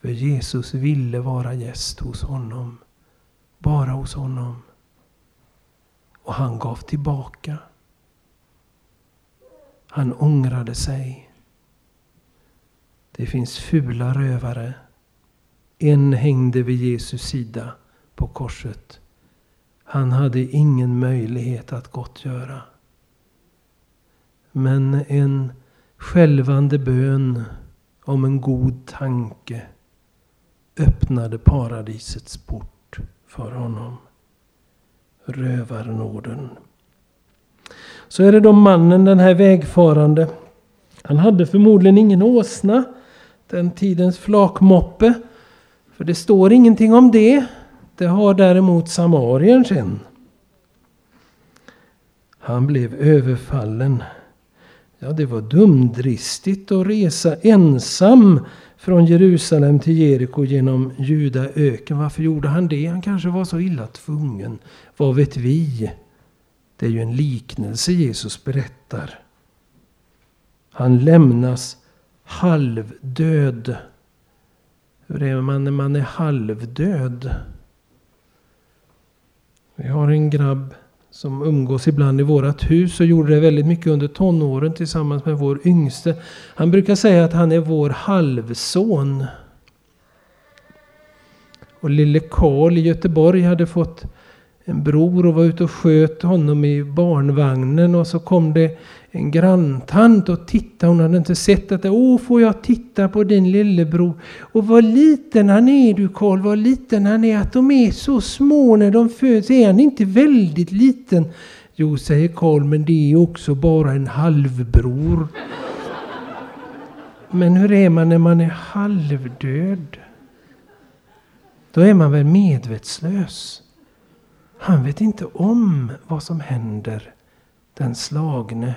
För Jesus ville vara gäst hos honom. Bara hos honom. Och han gav tillbaka. Han ångrade sig. Det finns fula rövare. En hängde vid Jesus sida på korset. Han hade ingen möjlighet att gottgöra. Men en skälvande bön om en god tanke öppnade paradisets port för honom. Rövarnåden. Så är det då mannen, den här vägfarande. Han hade förmodligen ingen åsna. Den tidens flakmoppe. För det står ingenting om det. Det har däremot samarien sen. Han blev överfallen. Ja, det var dumdristigt att resa ensam från Jerusalem till Jeriko genom Judaöken. Varför gjorde han det? Han kanske var så illa tvungen. Vad vet vi? Det är ju en liknelse Jesus berättar. Han lämnas halvdöd. Hur är man när man är halvdöd? Vi har en grabb som umgås ibland i vårt hus och gjorde det väldigt mycket under tonåren tillsammans med vår yngste. Han brukar säga att han är vår halvson. Och lille Karl i Göteborg hade fått en bror och var ute och sköt honom i barnvagnen och så kom det en granntant och tittade. Hon hade inte sett att Åh, får jag titta på din lillebror? Och vad liten han är du Karl, vad liten han är. Att de är så små när de föds. Är han inte väldigt liten? Jo, säger Karl, men det är också bara en halvbror. Men hur är man när man är halvdöd? Då är man väl medvetslös. Han vet inte om vad som händer den slagne.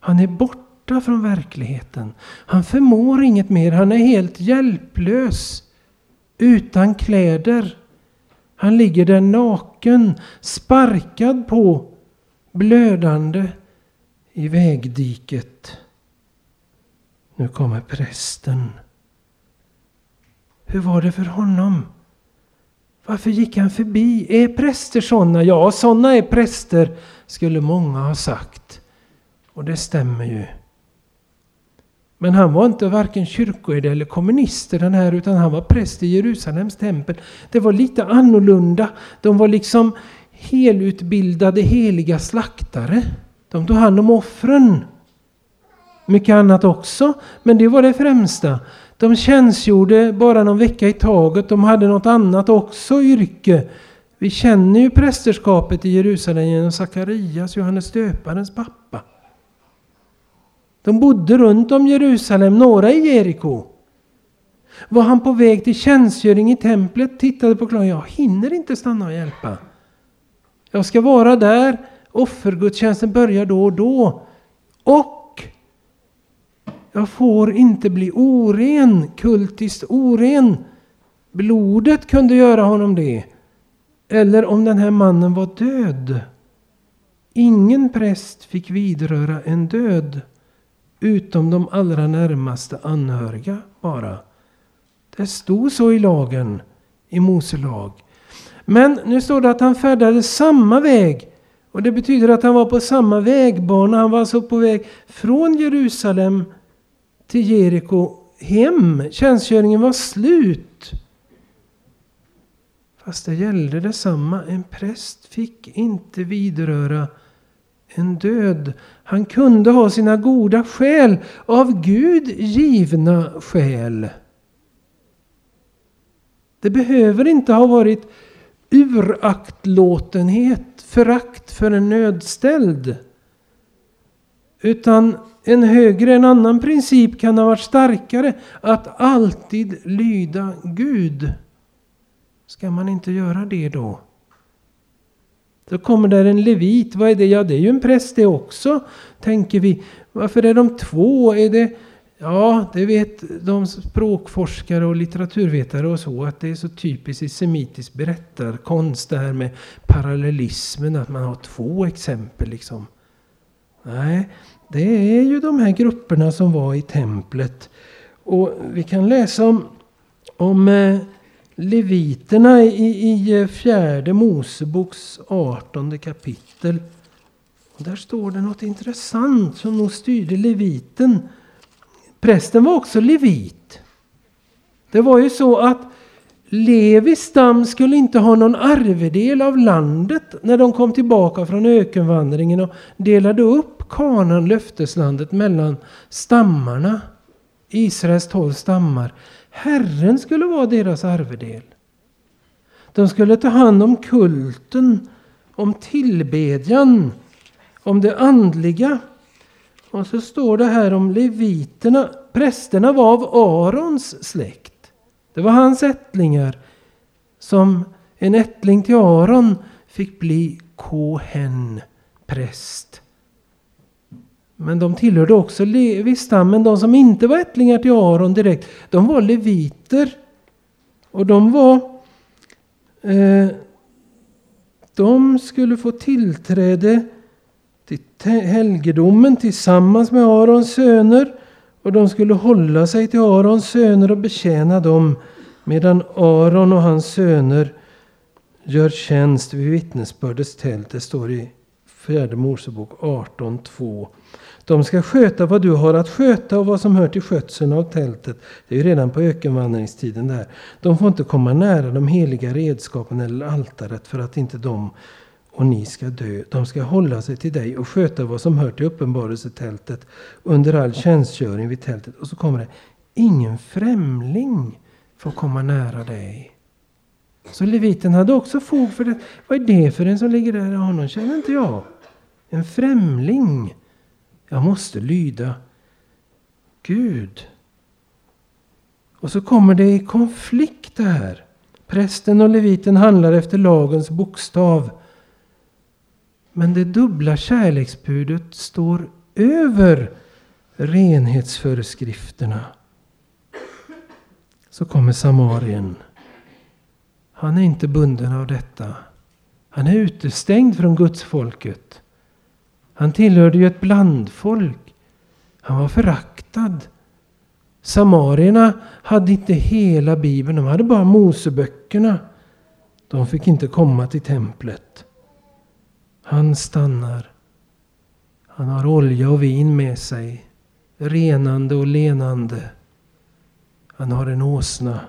Han är borta från verkligheten. Han förmår inget mer. Han är helt hjälplös. Utan kläder. Han ligger där naken, sparkad på, blödande i vägdiket. Nu kommer prästen. Hur var det för honom? Varför gick han förbi? Är präster sådana? Ja, sådana är präster, skulle många ha sagt. Och det stämmer ju. Men han var inte varken kyrkoherde eller kommunister den här, utan han var präst i Jerusalems tempel. Det var lite annorlunda. De var liksom helutbildade heliga slaktare. De tog hand om offren. Mycket annat också, men det var det främsta. De tjänstgjorde bara någon vecka i taget. De hade något annat också yrke. Vi känner ju prästerskapet i Jerusalem genom Sakarias, Johannes döparens pappa. De bodde runt om Jerusalem, några i Jeriko. Var han på väg till tjänstgöring i templet, tittade på klockan. Jag hinner inte stanna och hjälpa. Jag ska vara där. Offergudstjänsten börjar då och då. Och jag får inte bli oren, kultiskt oren. Blodet kunde göra honom det. Eller om den här mannen var död. Ingen präst fick vidröra en död. Utom de allra närmaste anhöriga bara. Det stod så i lagen, i Mose lag. Men nu står det att han färdades samma väg Och det betyder att han var på samma vägbana. Han var alltså på väg från Jerusalem till Jeriko hem. Tjänstgöringen var slut. Fast det gällde detsamma. En präst fick inte vidröra en död. Han kunde ha sina goda skäl, av Gud givna skäl. Det behöver inte ha varit uraktlåtenhet, förakt för en nödställd. Utan en högre, en annan princip kan ha varit starkare. Att alltid lyda Gud. Ska man inte göra det då? Då kommer där en levit. Vad är det? Ja, det är ju en präst det också. Tänker vi. Varför är de två? Är det... Ja, det vet de språkforskare och litteraturvetare och så att det är så typiskt i semitisk berättarkonst det här med parallellismen, att man har två exempel liksom. Nej, det är ju de här grupperna som var i templet. Och vi kan läsa om, om eh, leviterna i, i eh, fjärde Moseboks 18 kapitel. Och där står det något intressant som nog styrde leviten. Prästen var också levit. Det var ju så att Levis stam skulle inte ha någon arvedel av landet när de kom tillbaka från ökenvandringen och delade upp kanan, löfteslandet, mellan stammarna. Israels tolv stammar. Herren skulle vara deras arvedel. De skulle ta hand om kulten, om tillbedjan, om det andliga. Och så står det här om leviterna. Prästerna var av Arons släkt. Det var hans ättlingar som en ättling till Aron fick bli kohen, präst. Men de tillhörde också Levi-stammen. De som inte var ättlingar till Aron direkt, de var leviter. Och de var... Eh, de skulle få tillträde till helgedomen tillsammans med Arons söner. Och de skulle hålla sig till Arons söner och betjäna dem medan Aron och hans söner gör tjänst vid vittnesbördets tält. Det står i fjärde Mosebok 18.2. De ska sköta vad du har att sköta och vad som hör till skötseln av tältet. Det är ju redan på ökenvandringstiden där. De får inte komma nära de heliga redskapen eller altaret för att inte de och ni ska dö. De ska hålla sig till dig och sköta vad som hör till uppenbarelsetältet under all tjänstgöring vid tältet. Och så kommer det. Ingen främling får komma nära dig. Så leviten hade också fog för det. Vad är det för en som ligger där? Honom känner inte jag. En främling. Jag måste lyda Gud. Och så kommer det i konflikt det här. Prästen och leviten handlar efter lagens bokstav. Men det dubbla kärleksbudet står över renhetsföreskrifterna. Så kommer samarien. Han är inte bunden av detta. Han är utestängd från gudsfolket. Han tillhörde ju ett blandfolk. Han var föraktad. Samarierna hade inte hela bibeln, de hade bara Moseböckerna. De fick inte komma till templet. Han stannar. Han har olja och vin med sig. Renande och lenande. Han har en åsna.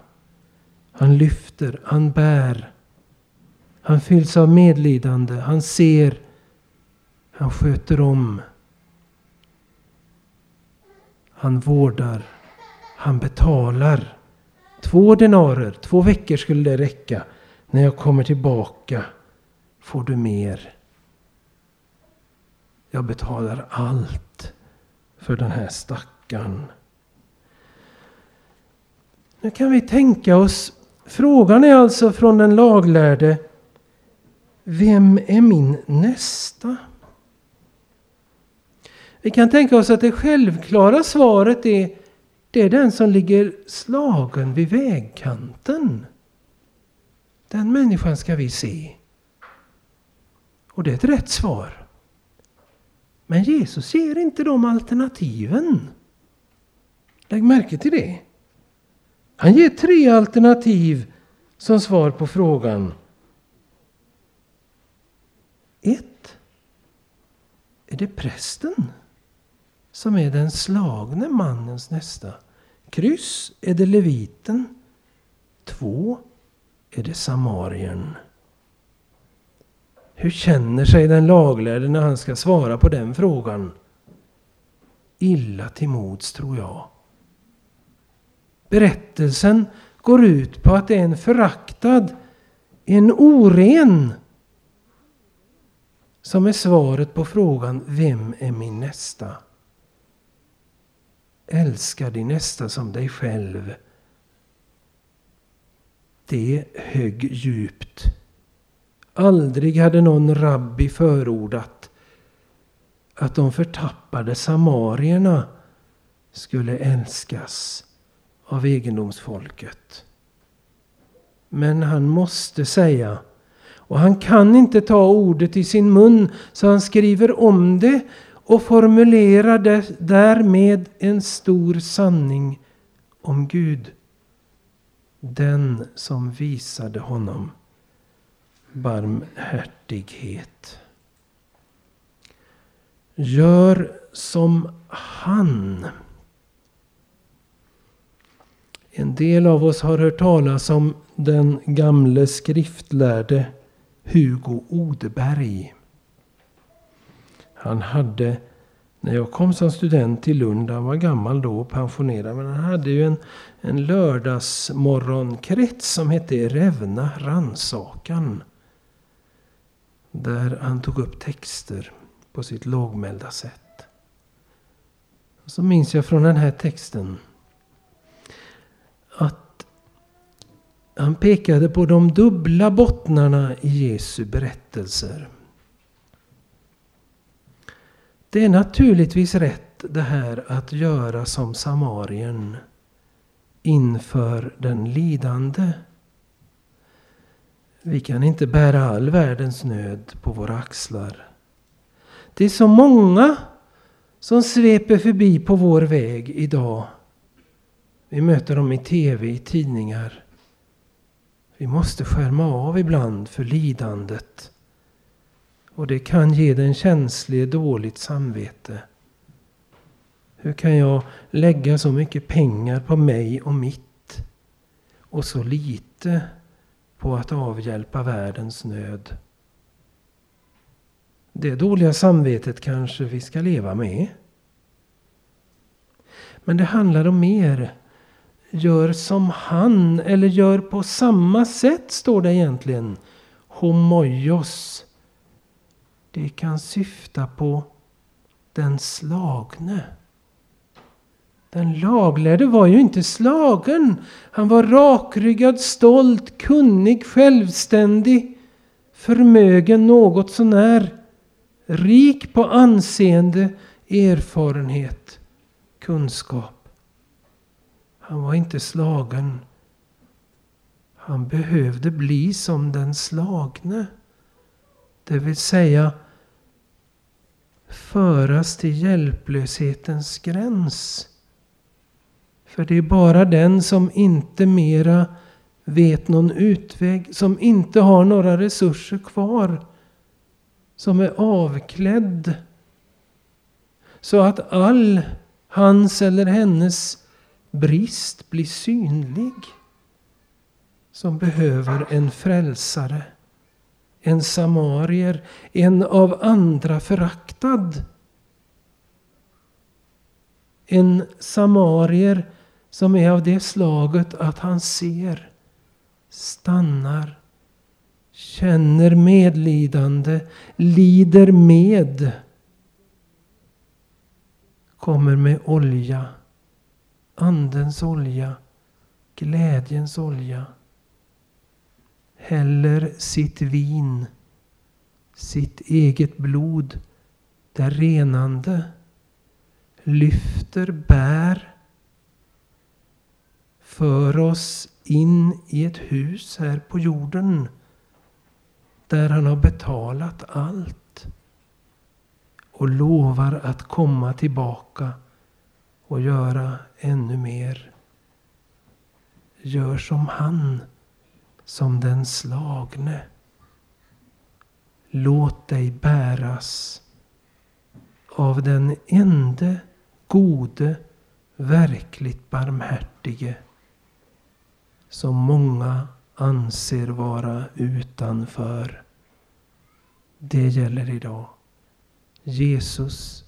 Han lyfter, han bär. Han fylls av medlidande, han ser. Han sköter om. Han vårdar. Han betalar. Två denarer, två veckor skulle det räcka. När jag kommer tillbaka får du mer. Jag betalar allt för den här stackaren. Nu kan vi tänka oss, frågan är alltså från den laglärde. Vem är min nästa? Vi kan tänka oss att det självklara svaret är det är den som ligger slagen vid vägkanten. Den människan ska vi se. Och det är ett rätt svar. Men Jesus ger inte de alternativen. Lägg märke till det. Han ger tre alternativ som svar på frågan. Ett. Är det prästen som är den slagne mannens nästa. Kryss är det leviten. Två är det samarien. Hur känner sig den laglärde när han ska svara på den frågan? Illa till mods tror jag. Berättelsen går ut på att det är en föraktad, en oren som är svaret på frågan Vem är min nästa? Älska din nästa som dig själv. Det högg djupt. Aldrig hade någon rabbi förordat att de förtappade samarierna skulle älskas av egendomsfolket. Men han måste säga, och han kan inte ta ordet i sin mun, så han skriver om det och formulerade därmed en stor sanning om Gud. Den som visade honom barmhärtighet. Gör som han. En del av oss har hört talas om den gamle skriftlärde Hugo Odeberg. Han hade, när jag kom som student till Lund, han var gammal då och pensionerad, men han hade ju en, en lördagsmorgonkrets som hette Rävna rannsakan. Där han tog upp texter på sitt lågmälda sätt. Och så minns jag från den här texten att han pekade på de dubbla bottnarna i Jesu berättelser. Det är naturligtvis rätt det här att göra som samarien inför den lidande. Vi kan inte bära all världens nöd på våra axlar. Det är så många som sveper förbi på vår väg idag. Vi möter dem i tv, i tidningar. Vi måste skärma av ibland för lidandet. Och det kan ge den känslige dåligt samvete. Hur kan jag lägga så mycket pengar på mig och mitt och så lite på att avhjälpa världens nöd? Det dåliga samvetet kanske vi ska leva med. Men det handlar om mer. Gör som han, eller gör på samma sätt, står det egentligen. Homojos. Det kan syfta på den slagne. Den laglärde var ju inte slagen. Han var rakryggad, stolt, kunnig, självständig, förmögen något sånär. Rik på anseende, erfarenhet, kunskap. Han var inte slagen. Han behövde bli som den slagne. Det vill säga föras till hjälplöshetens gräns. För det är bara den som inte mera vet någon utväg, som inte har några resurser kvar, som är avklädd. Så att all hans eller hennes brist blir synlig. Som behöver en frälsare en samarier, en av andra föraktad. En samarier som är av det slaget att han ser, stannar, känner medlidande, lider med. Kommer med olja, Andens olja, glädjens olja häller sitt vin, sitt eget blod, det renande, lyfter bär för oss in i ett hus här på jorden där han har betalat allt och lovar att komma tillbaka och göra ännu mer. Gör som han som den slagne. Låt dig bäras av den ende gode, verkligt barmhärtige som många anser vara utanför. Det gäller idag. Jesus,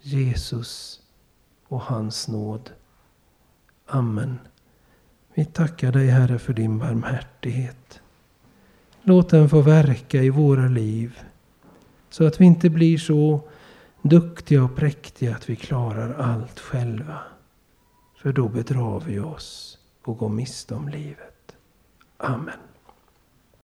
Jesus och hans nåd. Amen. Vi tackar dig Herre för din barmhärtighet. Låt den få verka i våra liv. Så att vi inte blir så duktiga och präktiga att vi klarar allt själva. För då bedrar vi oss och går miste om livet. Amen.